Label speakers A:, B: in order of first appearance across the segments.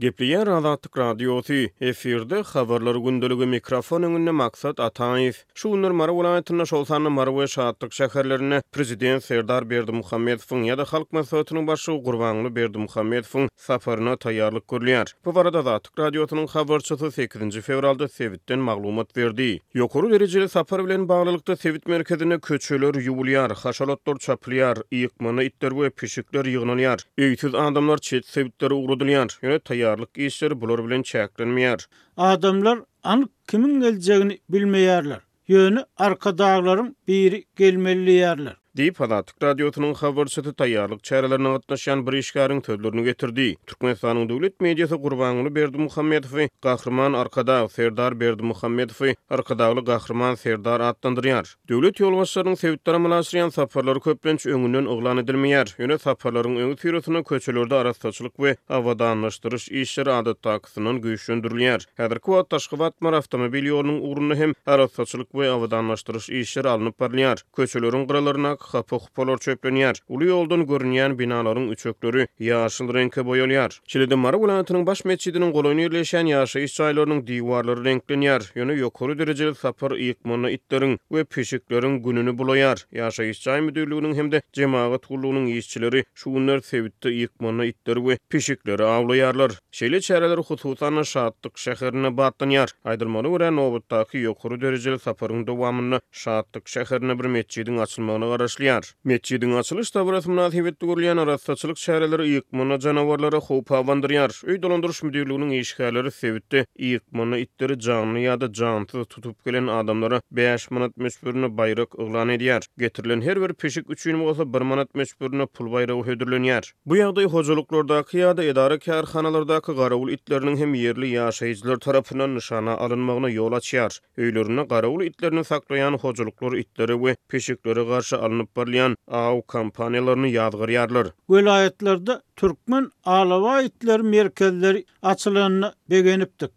A: Gepleýär Azatlyk Radiosy, efirde Habarlar gündeligi, mikrofon öňünde Maksat Ataýew. Şu günler Mary welaýatynda, şol sanda Mary we Şatlyk şäherlerinde Prezident Serdar Berdimuhamedowyň ýa-da Halk Maslahatynyň Başlygy Gurbanguly Berdimuhamedowyň saparyna taýýarlyk görülýär. Bu barada Azatlyk Radiosynyň habarçysy sekizinji fewralda sebitden maglumat berdi. Ýokary derejeli sapar bilen baglylykda, sebit merkezinde köçeler ýuwulýar, haşalatlar çapylýar, ýykmana itler we pişikler ýygnalýar. Öýsüz adamlar çet sebitlere ugradylýar, ýöne taýýarlyk işleri bular bilen çäklenmeýär.
B: Adamlar anyk kimiň geljegini bilmeýärler, ýöne Arkadaglaryň biri gelmeli diýýärler.
A: Diýip, Azatlyk Radiosynyň habarçysy taýýarlyk çärelerine gatnaşýan bir işgäriň sözlerini getirdi. Türkmenistanyň Döwlet mediasy Gurbanguly Berdimuhamedowy Gahryman Arkadag, Serdar Berdimuhamedowy Arkadagly Gahryman Serdar atlandyrýar. Döwlet ýolbaşçylarynyň sebitler amala aşyrýan saparlary köplenç öňünden yglan edilmeýär. Ýöne saparlaryň öňüsyrasynda köçelerde arassaçylyk we abadanlaşdyryş işleri adatdakysyndan güýçlendirilýär. Häzirki wagtda Aşgabat-Mary awtomobil ýolunyň ugrunda hem arassaçylyk we abadanlaşdyryş işleri alnyp barylýar. Köçeleriň gyralaryndaky hapa-hupalar çöplenýär. Uly ýoldan görünýän binalaryň üçekleri ýaşyl reňke boýalýar. Şeýle-de Mary welaýatynyň baş metjidiniň golaýynda ýerleşýän ýaşaýyş jaýlarynyň diwarlary reňklenýär, ýöne ýokary derejeli sapar ýykmanda itleriň we pişikleriň gününi bulaýar. Ýaşaýyş jaý müdirliginiň hem-de jemagat gullugynyň işçileri şu günler sebitde ýykmanda itleri we pişikleri awlaýarlar. Şeýle çäreler hususan-da Şatlyk şäherinde batlanýar. Aýdylmagyna görä, nobatdaky ýokary derejeli saparyň dowamynda Şatlyk şäherinde bir metjidiň açylmagyna garaşylýar. Metjidiň açylyş dabarasy mynasybetli gurulýan arassaçylyk çäreleri ýykmana janawarlara howp abandyrýar. Öý dolandyryş müdirliginiň işgärleri sebitde ýykmana itleri janly ýa-da jansyz tutup gelen adamlara bäş manat möçberinde baýrak yglan edýär. Getirilen her bir pişik üçin bolsa bir manat möçberinde pul baýragy hödürlenýär. Bu ýagdaý hojalyklardaky ýa-da edara-kärhanalardaky garawul itleriniň hem ýerli ýaşaýjylar tarapyndan nyşana alynmagyna ýol açýar. Öýlerinde garawul itlerini saklaýan hojalyklar itlere we pişiklere garşy alnyp barylýan aw kampaniýalaryny ýazgarýarlar.
B: Welaýatlarda türkmen alabaý itleri merkezleri açylanyna begenipdik.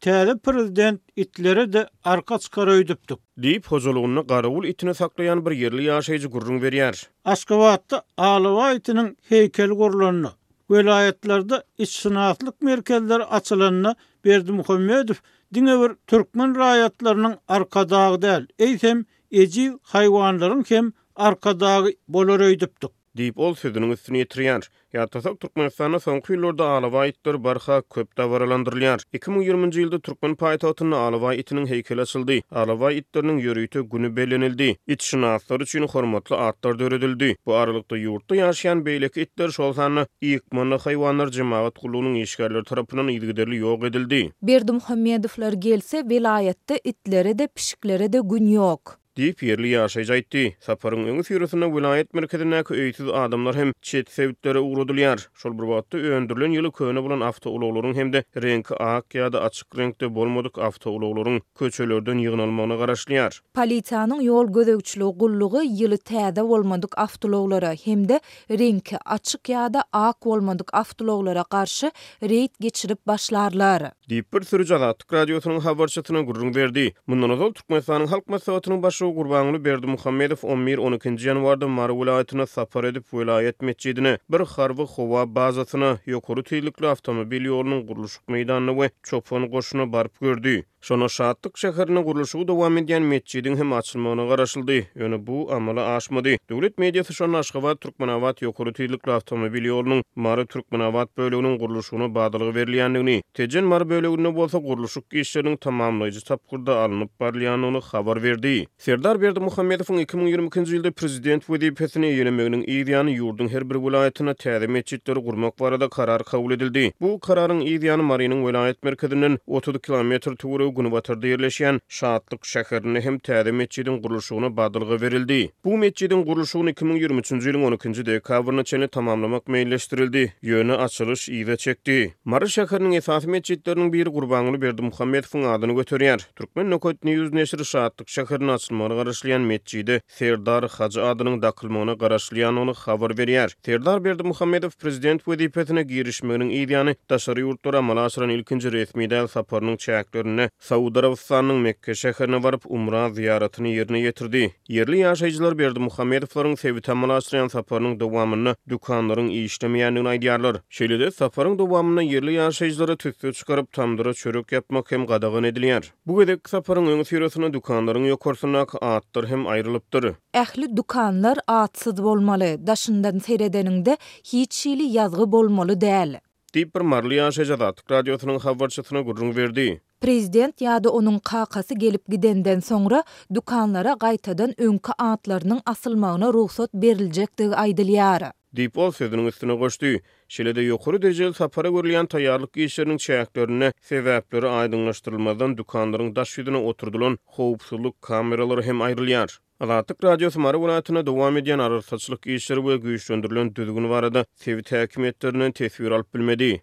B: Täze prezident itlere-de arka çykar öýdüpdik.
A: Diýip, hojalygynda garawul itini saklaýan bir ýerli ýaşaýjy gürrüň berýär.
B: Aşgabatda alabaý itiniň heýkeli gurlanda, Welaýatlarda itşynaslyk merkezleri açylanda Berdimuhamedow diňe bir türkmen raýatlarynyň arkadagy däl, eýsem, ejiz haýwanlaryň hem arkadagy bolar öýdüpdik.
A: Diýip, ol sözüniň üstüni ýetirýär. Ýatlasak, Türkmenistanda soňky ýyllarda alabaý itler barha köp dabaralandyrylýar. Iki müň ýirminji ýylda türkmen paýtagtynda alabaý itiniň heýkeli açyldy, alabaý itleriniň ýörite güni bellenildi, itşynaslar üçin hormatly atlar döredildi. Bu aralykda, Ýurtda ýaşaýan beýleki itler, şol sanda ykmanda haýwanlar jemagat gullugynyň işgärleri tarapyndan yzygiderli ýok edildi.
C: Berdimuhamedowlar gelse, welaýatda itlere-de, pişiklere-de gün ýok.
A: Diýip, ýerli ýaşaýjy aýtdy. Saparyň öňüsyrasynda welaýat merkezindäki öýsüz adamlar hem çet sebitlere ugradylýar. Şol bir wagtda, öndürilen ýyly köne bolan awtoulaglaryň hem-de reňki ak ýa-da açyk reňkde bolmadyk awtoulaglaryň köçelerden ýygnalmagyna garaşylýar.
C: Polisiýanyň ýol gözegçiligi gullugy ýyly täze bolmadyk awtoulaglara hem-de reňki açyk ýa-da ak bolmadyk awtoulaglara garşy reýd geçirip başlarlar.
A: Diýip, bir sürüji Azatlyk Radiosynyň habarçysyna gürrüň berdi. Mundan ozal, Türkmenistanyň Halk Maslahatynyň Başlygy Gurbanguly Berdimuhamedow on bir, on ikinji ýanwarda Mary welaýatyna sapar edip, welaýat metjidine, bir harby howa bazasyna, ýokary tizlikli awtomobil ýolunyň gurluşyk meýdanyna we çopan goşuna baryp gördi. Şonda Şatlyk şäherinde gurluşygy dowam edýän metjidiň hem açylmagyna garaşyldy. Ýöne bu amala aşmady. Döwlet mediasy şonda Aşgabat, Türkmenabat ýokary tizlikli awtomobil ýolunyň Mary, Türkmenabat böleginiň gurluşygyna badalga berilýändigini, Tejen, Mary böleginde bolsa gurluşyk işleriniň tamamlaýjy tapgyrda alnyp barylýandygyny habar berdi. Serdar Berdimuhamedowyň iki müň ýigrimi ikinji ýylda prezident wezipesini eýelemeginiň yz ýany ýurduň her bir welaýatynda täze metjitleri gurmak barada karar kabul edildi. Bu kararyň yz ýany Marynyň welaýat merkezinden otuz kilometr töweregi günbatarda ýerleşýän Şatlyk şäherinde hem täze metjidiň gurluşygyna badalga berildi. Bu metjidiň gurluşygyny iki müň ýigrimi üçünji ýylyň on ikinji dekabryna çenli tamamlamak meýilleşdirildi, ýöne açylyş yza çekdi. Mary şäheriniň esasy metjitleriniň biri Gurbanguly Berdimuhamedowyň adyny göterýär. Türkmen Nokat News neşiri Şatlyk şäherinde açylmagyna garaşylýan metjide Serdar Hajy adynyň dakylmagyna garaşylýandygyny habar berýär. Serdar Berdimuhamedow prezident wezipesine girişmeginiň yz ýany, daşary ýurtlara amala aşyran ilkinji resmi däl saparynyň çäklerinde Saud Arabystanynyň Mekge şäherine baryp, umra zyýaratyny ýerine ýetirdi. Ýerli ýaşaýjylar Berdimuhamedowlaryň sebite amalaşdyrýan saparynyň dowamynda dükanlaryň işlemeýändigini aýdýarlar. Şeýle-de, saparyň dowamynda ýerli ýaşaýjylara tüsse çykaryp, tamdyra çörek ýapmak hem gadagan edilýär. Bu gezekki saparyň öňüsyrasynda dükanlaryň ýokarsyndaky atlar hem aýrylypdyr.
C: Ähli dükanlar atsyz bolmaly, daşyndan seredeniňde hiç hili ýazgy bolmaly däl.
A: Diýip, bir maryly ýaşaýjy Azatlyk Radiosynyň habarçysyna gürrüň berdi.
C: Prezident ýa-da onuň kakasy gelip gidenden soňra, dükanlara gaýtadan öňki atlarynyň asylmagyna rugsat beriljekdigi aýdylýar.
A: Diýip, ol sözüniň üstüne goşdy. Şeýle-de ýokary derejeli sapara görülýän taýýarlyk işleriniň çäklerinde sebäpleri aýdyňlaşdyrylmazdan dükanlaryň daş ýüzüne oturdylan howpsuzlyk kameralary hem aýrylýar. Azatlyk Radiosy Mary welaýatynda dowam edýän arassaçylyk işleri we güýçlendirilen düzgün barada sebit häkimiýetlerinden teswir alyp bilmedi.